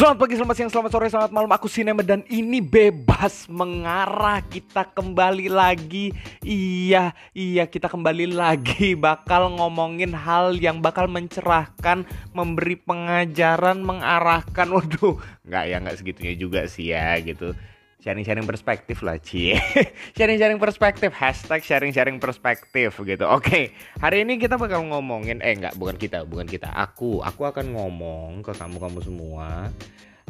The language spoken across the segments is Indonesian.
Selamat pagi, selamat siang, selamat sore, selamat malam. Aku Sinema dan ini bebas mengarah Kita kembali lagi. Iya, iya kita kembali lagi. Bakal ngomongin hal yang bakal mencerahkan Memberi pengajaran, mengarahkan. Waduh, nggak ya, nggak segitunya juga sih ya gitu sharing-sharing perspektif lah cie sharing-sharing perspektif. Hashtag sharing-sharing perspektif gitu. Oke hari ini kita bakal ngomongin eh nggak bukan kita bukan kita. Aku aku akan ngomong ke kamu kamu semua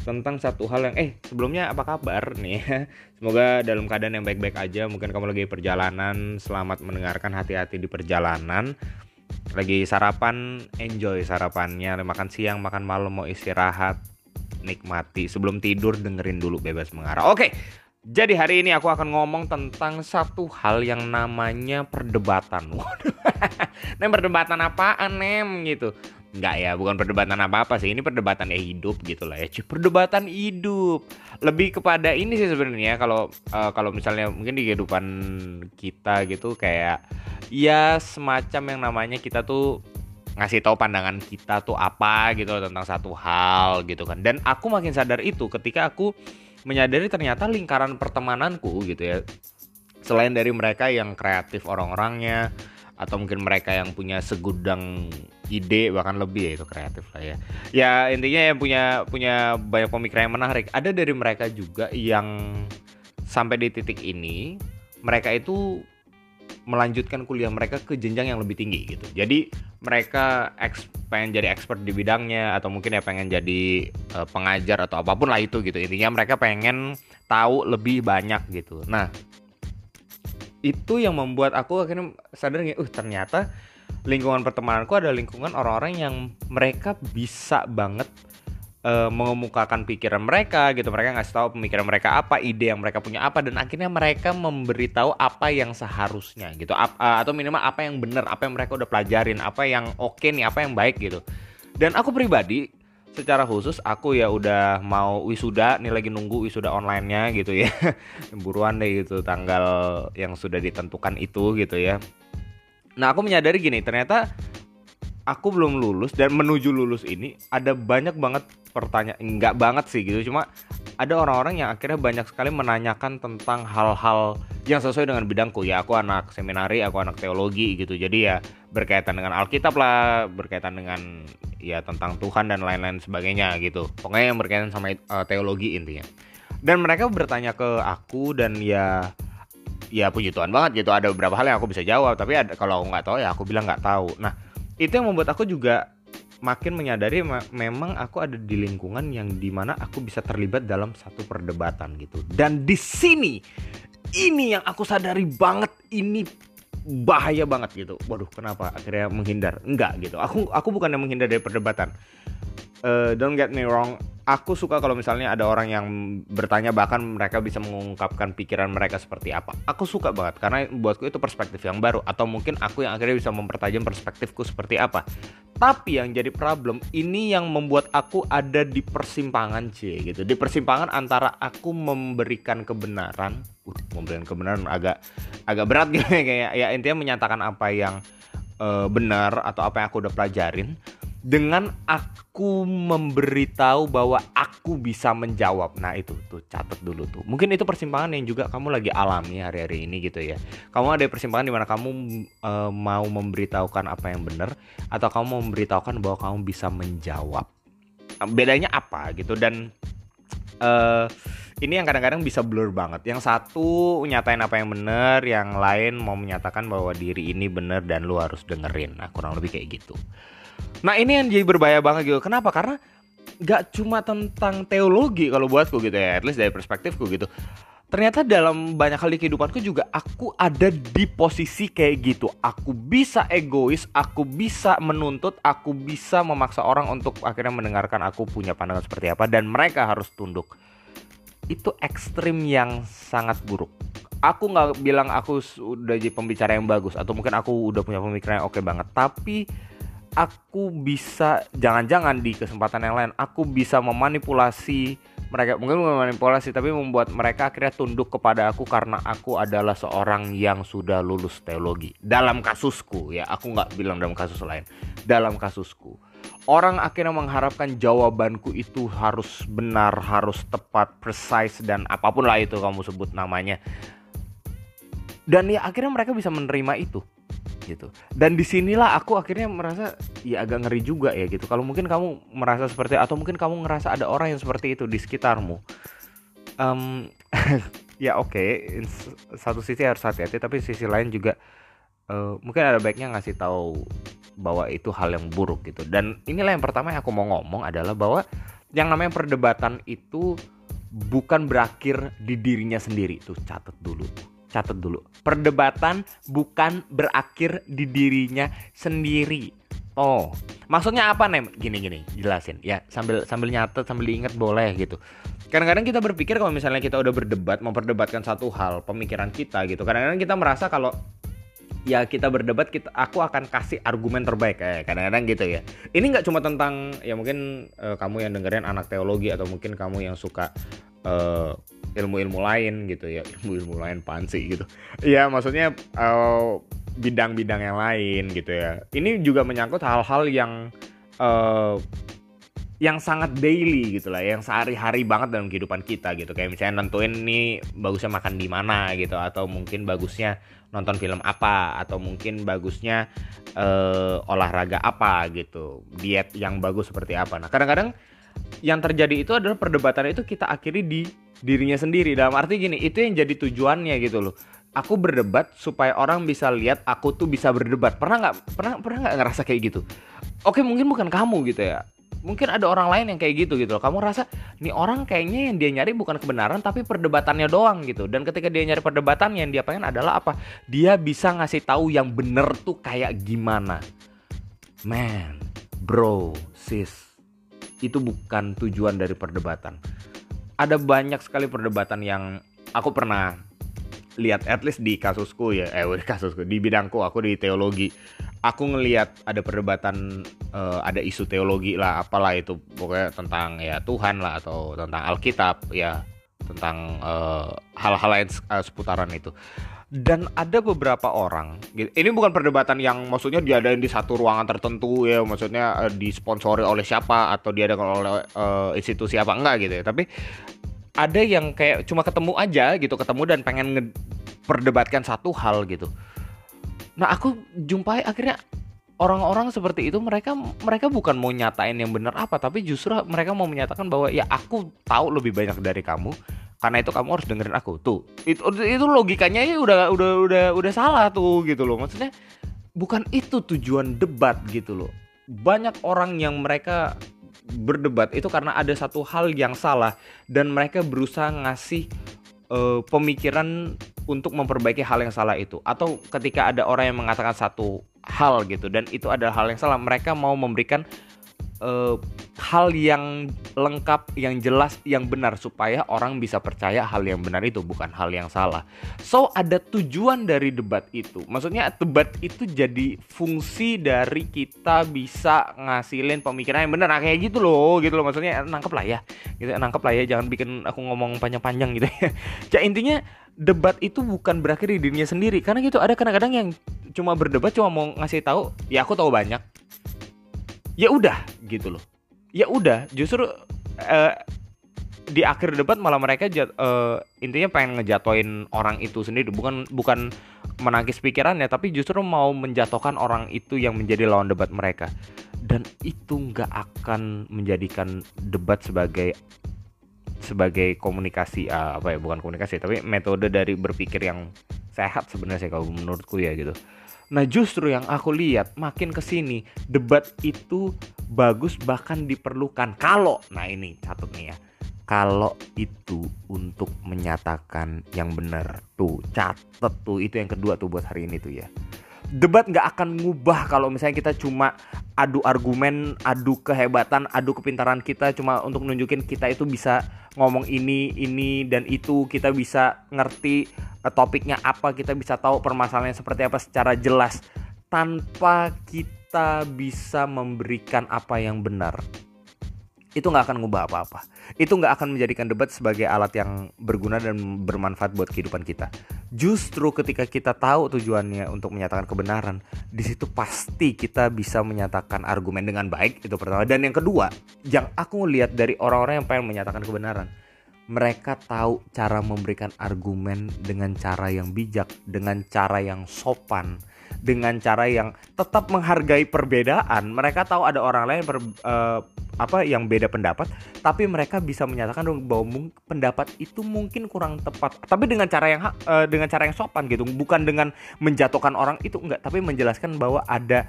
tentang satu hal yang eh sebelumnya apa kabar nih? Semoga dalam keadaan yang baik-baik aja. Mungkin kamu lagi perjalanan selamat mendengarkan hati-hati di perjalanan. Lagi sarapan enjoy sarapannya. Makan siang makan malam mau istirahat nikmati sebelum tidur dengerin dulu bebas mengarah. Oke. Jadi hari ini aku akan ngomong tentang satu hal yang namanya perdebatan. Nem perdebatan apaan nem gitu. Enggak ya, bukan perdebatan apa-apa sih. Ini perdebatan ya hidup gitu lah ya. Cih, perdebatan hidup. Lebih kepada ini sih sebenarnya kalau uh, kalau misalnya mungkin di kehidupan kita gitu kayak ya semacam yang namanya kita tuh ngasih tahu pandangan kita tuh apa gitu tentang satu hal gitu kan. Dan aku makin sadar itu ketika aku menyadari ternyata lingkaran pertemananku gitu ya selain dari mereka yang kreatif orang-orangnya atau mungkin mereka yang punya segudang ide bahkan lebih ya itu kreatif lah ya. Ya intinya yang punya punya banyak pemikiran yang menarik. Ada dari mereka juga yang sampai di titik ini mereka itu melanjutkan kuliah mereka ke jenjang yang lebih tinggi gitu. Jadi mereka pengen jadi expert di bidangnya atau mungkin ya pengen jadi uh, pengajar atau apa pun lah itu gitu. Intinya mereka pengen tahu lebih banyak gitu. Nah, itu yang membuat aku akhirnya sadar uh ternyata lingkungan pertemananku ada lingkungan orang-orang yang mereka bisa banget uh, mengemukakan pikiran mereka gitu. Mereka ngasih tahu pemikiran mereka apa ide yang mereka punya apa dan akhirnya mereka memberitahu apa yang seharusnya gitu. Ap, uh, atau minimal apa yang benar apa yang mereka udah pelajarin apa yang oke okay nih apa yang baik gitu. Dan aku pribadi secara khusus aku ya udah mau wisuda nih lagi nunggu wisuda onlinenya gitu ya. Buruan deh gitu tanggal yang sudah ditentukan itu gitu ya. Nah aku menyadari gini ternyata aku belum lulus dan menuju lulus ini ada banyak banget pertanyaan enggak banget sih gitu. Cuma ada orang-orang yang akhirnya banyak sekali menanyakan tentang hal-hal yang sesuai dengan bidangku. Ya aku anak seminari aku anak teologi gitu. Jadi ya berkaitan dengan Alkitab lah berkaitan dengan ya tentang Tuhan dan lain-lain sebagainya gitu. Pokoknya yang berkaitan sama uh, teologi intinya. Dan mereka bertanya ke aku dan ya ya puji Tuhan banget gitu. Ada beberapa hal yang aku bisa jawab tapi ada, kalau aku nggak tahu ya aku bilang nggak tahu. Nah itu yang membuat aku juga makin menyadari memang aku ada di lingkungan yang di mana aku bisa terlibat dalam satu perdebatan gitu. Dan di sini ini yang aku sadari banget ini bahaya banget gitu. Waduh kenapa? Akhirnya menghindar. Enggak gitu. Aku aku bukan yang menghindar dari perdebatan. Uh, don't get me wrong aku suka kalau misalnya ada orang yang bertanya bahkan mereka bisa mengungkapkan pikiran mereka seperti apa. Aku suka banget karena buatku itu perspektif yang baru atau mungkin aku yang akhirnya bisa mempertajam perspektifku seperti apa. Tapi yang jadi problem ini yang membuat aku ada di persimpangan C gitu. Di persimpangan antara aku memberikan kebenaran, uh, memberikan kebenaran agak agak berat gitu kayak ya intinya menyatakan apa yang uh, benar atau apa yang aku udah pelajarin dengan aku memberitahu bahwa aku bisa menjawab. Nah, itu tuh catat dulu tuh. Mungkin itu persimpangan yang juga kamu lagi alami hari-hari ini gitu ya. Kamu ada persimpangan di mana kamu uh, mau memberitahukan apa yang benar atau kamu memberitahukan bahwa kamu bisa menjawab. Bedanya apa gitu dan uh, ini yang kadang-kadang bisa blur banget. Yang satu nyatain apa yang benar, yang lain mau menyatakan bahwa diri ini benar dan lu harus dengerin. Nah, kurang lebih kayak gitu. Nah ini yang jadi berbahaya banget gitu. Kenapa? Karena gak cuma tentang teologi kalau buatku gitu ya, at least dari perspektifku gitu. Ternyata dalam banyak hal di kehidupanku juga aku ada di posisi kayak gitu. Aku bisa egois, aku bisa menuntut, aku bisa memaksa orang untuk akhirnya mendengarkan aku punya pandangan seperti apa dan mereka harus tunduk. Itu ekstrim yang sangat buruk. Aku nggak bilang aku sudah jadi pembicara yang bagus atau mungkin aku udah punya pemikiran yang oke banget, tapi aku bisa jangan-jangan di kesempatan yang lain aku bisa memanipulasi mereka. Mungkin memanipulasi tapi membuat mereka akhirnya tunduk kepada aku karena aku adalah seorang yang sudah lulus teologi. Dalam kasusku ya aku nggak bilang dalam kasus lain. Dalam kasusku. Orang akhirnya mengharapkan jawabanku itu harus benar, harus tepat, precise dan apa pun lah itu kamu sebut namanya. Dan ya akhirnya mereka bisa menerima itu gitu. Dan di sinilah aku akhirnya merasa ya agak ngeri juga ya gitu. Kalau mungkin kamu merasa seperti atau mungkin kamu ngerasa ada orang yang seperti itu di sekitarmu. Um, ya oke, okay. satu sisi harus hati-hati, tapi sisi lain juga uh, mungkin ada baiknya ngasih tahu bahwa itu hal yang buruk gitu. Dan inilah yang pertama yang aku mau ngomong adalah bahwa yang namanya perdebatan itu bukan berakhir di dirinya sendiri. Tuh catat dulu tuh. Catat dulu. Perdebatan bukan berakhir di dirinya sendiri. Oh, maksudnya apa nih? Gini gini, jelasin. Ya, sambil sambil nyatet, sambil diingat boleh gitu. Kadang-kadang kita berpikir kalau misalnya kita udah berdebat, memperdebatkan satu hal, pemikiran kita gitu. Kadang-kadang kita merasa kalau ya kita berdebat kita aku akan kasih argumen terbaik kayak kadang-kadang gitu ya ini nggak cuma tentang ya mungkin uh, kamu yang dengerin anak teologi atau mungkin kamu yang suka uh, ilmu-ilmu lain gitu ya ilmu-ilmu lain pansi gitu ya maksudnya bidang bidang-bidang yang lain gitu ya ini juga menyangkut hal-hal yang uh, yang sangat daily gitu lah, yang sehari-hari banget dalam kehidupan kita gitu. Kayak misalnya nentuin nih bagusnya makan di mana gitu, atau mungkin bagusnya nonton film apa, atau mungkin bagusnya uh, olahraga apa gitu, diet yang bagus seperti apa. Nah kadang-kadang yang terjadi itu adalah perdebatan itu kita akhiri di dirinya sendiri. Dalam arti gini, itu yang jadi tujuannya gitu loh. Aku berdebat supaya orang bisa lihat aku tuh bisa berdebat. Pernah nggak pernah pernah nggak ngerasa kayak gitu? Oke mungkin bukan kamu gitu ya mungkin ada orang lain yang kayak gitu gitu loh. Kamu rasa nih orang kayaknya yang dia nyari bukan kebenaran tapi perdebatannya doang gitu. Dan ketika dia nyari perdebatan yang dia pengen adalah apa? Dia bisa ngasih tahu yang bener tuh kayak gimana. Man, bro, sis, itu bukan tujuan dari perdebatan. Ada banyak sekali perdebatan yang aku pernah lihat at least di kasusku ya. Eh kasusku di bidangku aku di teologi. Aku ngelihat ada perdebatan uh, ada isu teologi lah apalah itu. Pokoknya tentang ya Tuhan lah atau tentang Alkitab ya. Tentang uh, hal-hal lain uh, seputaran itu dan ada beberapa orang gitu, ini bukan perdebatan yang maksudnya diadain di satu ruangan tertentu ya. Maksudnya uh, disponsori oleh siapa atau diadakan oleh uh, institusi apa enggak gitu ya. Tapi ada yang kayak cuma ketemu aja gitu. Ketemu dan pengen perdebatkan satu hal gitu. Nah aku jumpai akhirnya orang-orang seperti itu mereka mereka bukan mau nyatain yang benar apa tapi justru mereka mau menyatakan bahwa ya aku tahu lebih banyak dari kamu karena itu kamu harus dengerin aku. Tuh itu itu logikanya ya udah udah udah udah salah tuh gitu loh. Maksudnya bukan itu tujuan debat gitu loh. Banyak orang yang mereka berdebat itu karena ada satu hal yang salah dan mereka berusaha ngasih uh, pemikiran untuk memperbaiki hal yang salah itu. Atau ketika ada orang yang mengatakan satu hal gitu dan itu adalah hal yang salah mereka mau memberikan uh, hal yang lengkap, yang jelas, yang benar supaya orang bisa percaya hal yang benar itu bukan hal yang salah. So ada tujuan dari debat itu. Maksudnya debat itu jadi fungsi dari kita bisa ngasilin pemikiran yang benar. Nah, kayak gitu loh, gitu loh. Maksudnya nangkep lah ya. Gitu nangkep lah ya, jangan bikin aku ngomong panjang-panjang gitu ya. ya intinya debat itu bukan berakhir di dirinya sendiri karena gitu ada kadang-kadang yang cuma berdebat cuma mau ngasih tahu ya aku tahu banyak ya udah gitu loh. Ya udah justru uh, di akhir debat malah mereka jat, uh, intinya pengen ngejatoin orang itu sendiri. Bukan bukan menangkis pikirannya tapi justru mau menjatuhkan orang itu yang menjadi lawan debat mereka. Dan itu nggak akan menjadikan debat sebagai sebagai komunikasi uh, apa ya bukan komunikasi tapi metode dari berpikir yang sehat sebenarnya kalau menurutku ya gitu Nah justru yang aku lihat makin ke sini debat itu bagus bahkan diperlukan. Kalau nah ini catat nih ya. Kalau itu untuk menyatakan yang benar tuh catat tuh itu yang kedua tuh buat hari ini tuh ya. Debat nggak akan ngubah kalau misalnya kita cuma adu argumen adu kehebatan adu kepintaran kita cuma untuk nunjukin kita itu bisa ngomong ini ini dan itu. Kita bisa ngerti Eh, topiknya apa kita bisa tahu permasalahannya seperti apa secara jelas tanpa kita bisa memberikan apa yang benar. Itu nggak akan ngubah apa-apa. Itu nggak akan menjadikan debat sebagai alat yang berguna dan bermanfaat buat kehidupan kita Justru ketika kita tahu tujuannya untuk menyatakan kebenaran, di situ pasti kita bisa menyatakan argumen dengan baik itu pertama. Dan yang kedua, yang aku lihat dari orang-orang yang pengen menyatakan kebenaran, mereka tahu cara memberikan argumen dengan cara yang bijak, dengan cara yang sopan, dengan cara yang tetap menghargai perbedaan. Mereka tahu ada orang lain per, uh, apa yang beda pendapat tapi mereka bisa menyatakan bahwa pendapat itu mungkin kurang tepat. Tapi dengan cara yang uh, dengan cara yang sopan gitu. Bukan dengan menjatuhkan orang itu enggak. Tapi menjelaskan bahwa ada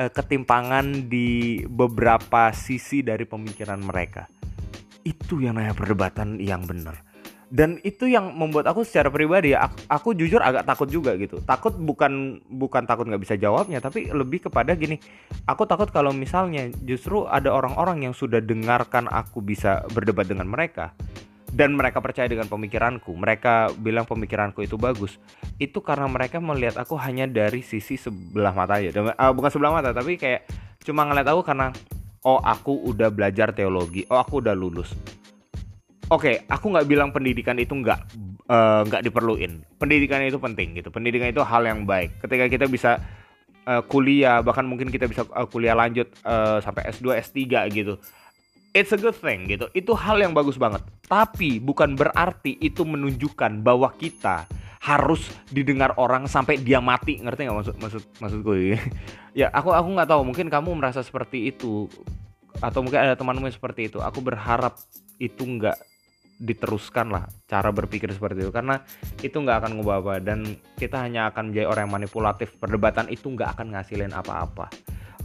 uh, ketimpangan di beberapa sisi dari pemikiran mereka. Itu yang namanya perdebatan yang benar dan itu yang membuat aku secara pribadi aku, aku jujur agak takut juga gitu. Takut bukan bukan takut nggak bisa jawabnya tapi lebih kepada gini. Aku takut kalau misalnya justru ada orang-orang yang sudah dengarkan aku bisa berdebat dengan mereka dan mereka percaya dengan pemikiranku mereka bilang pemikiranku itu bagus itu karena mereka melihat aku hanya dari sisi sebelah mata aja uh, bukan sebelah mata tapi kayak cuma ngeliat aku karena oh aku udah belajar teologi oh aku udah lulus oke okay, aku nggak bilang pendidikan itu nggak uh, nggak diperluin. Pendidikan itu penting gitu. Pendidikan itu hal yang baik. Ketika kita bisa uh, kuliah bahkan mungkin kita bisa uh, kuliah lanjut uh, sampai S2 S3 gitu. It's a good thing gitu. Itu hal yang bagus banget. Tapi bukan berarti itu menunjukkan bahwa kita harus didengar orang sampai dia mati. Ngerti nggak maksud maksud maksudku? Ya aku aku nggak tahu. Mungkin kamu merasa seperti itu. Atau mungkin ada temanmu yang seperti itu. Aku berharap itu nggak diteruskan lah cara berpikir seperti itu karena itu nggak akan ngubah apa dan kita hanya akan menjadi orang yang manipulatif perdebatan itu nggak akan ngasilin apa-apa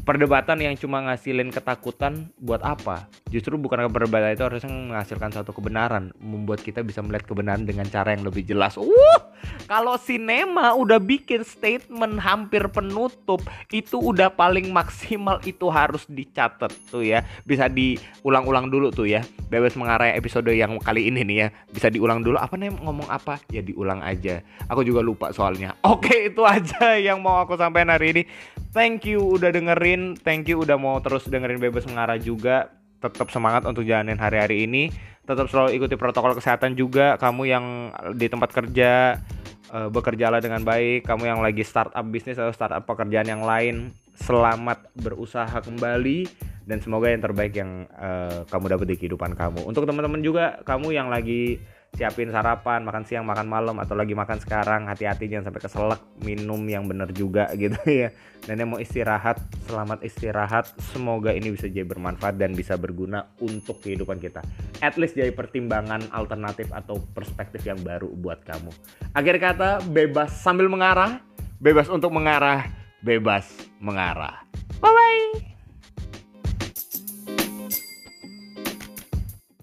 perdebatan yang cuma ngasilin ketakutan buat apa? Justru bukan perdebatan itu harusnya menghasilkan satu kebenaran, membuat kita bisa melihat kebenaran dengan cara yang lebih jelas. Uh, kalau sinema udah bikin statement hampir penutup, itu udah paling maksimal itu harus dicatat tuh ya. Bisa diulang-ulang dulu tuh ya. Bebas mengarah episode yang kali ini nih ya. Bisa diulang dulu apa nih ngomong apa? Ya diulang aja. Aku juga lupa soalnya. Oke, itu aja yang mau aku sampaikan hari ini. Thank you udah dengerin, thank you udah mau terus dengerin bebas mengarah juga. Tetap semangat untuk jalanin hari-hari ini. Tetap selalu ikuti protokol kesehatan juga. Kamu yang di tempat kerja uh, bekerjalah dengan baik. Kamu yang lagi startup bisnis atau startup pekerjaan yang lain, selamat berusaha kembali dan semoga yang terbaik yang uh, kamu dapat di kehidupan kamu. Untuk teman-teman juga, kamu yang lagi siapin sarapan, makan siang, makan malam atau lagi makan sekarang, hati-hati jangan sampai keselak, minum yang benar juga gitu ya. Dan yang mau istirahat, selamat istirahat. Semoga ini bisa jadi bermanfaat dan bisa berguna untuk kehidupan kita. At least jadi pertimbangan alternatif atau perspektif yang baru buat kamu. Akhir kata, bebas sambil mengarah, bebas untuk mengarah, bebas mengarah. Bye bye.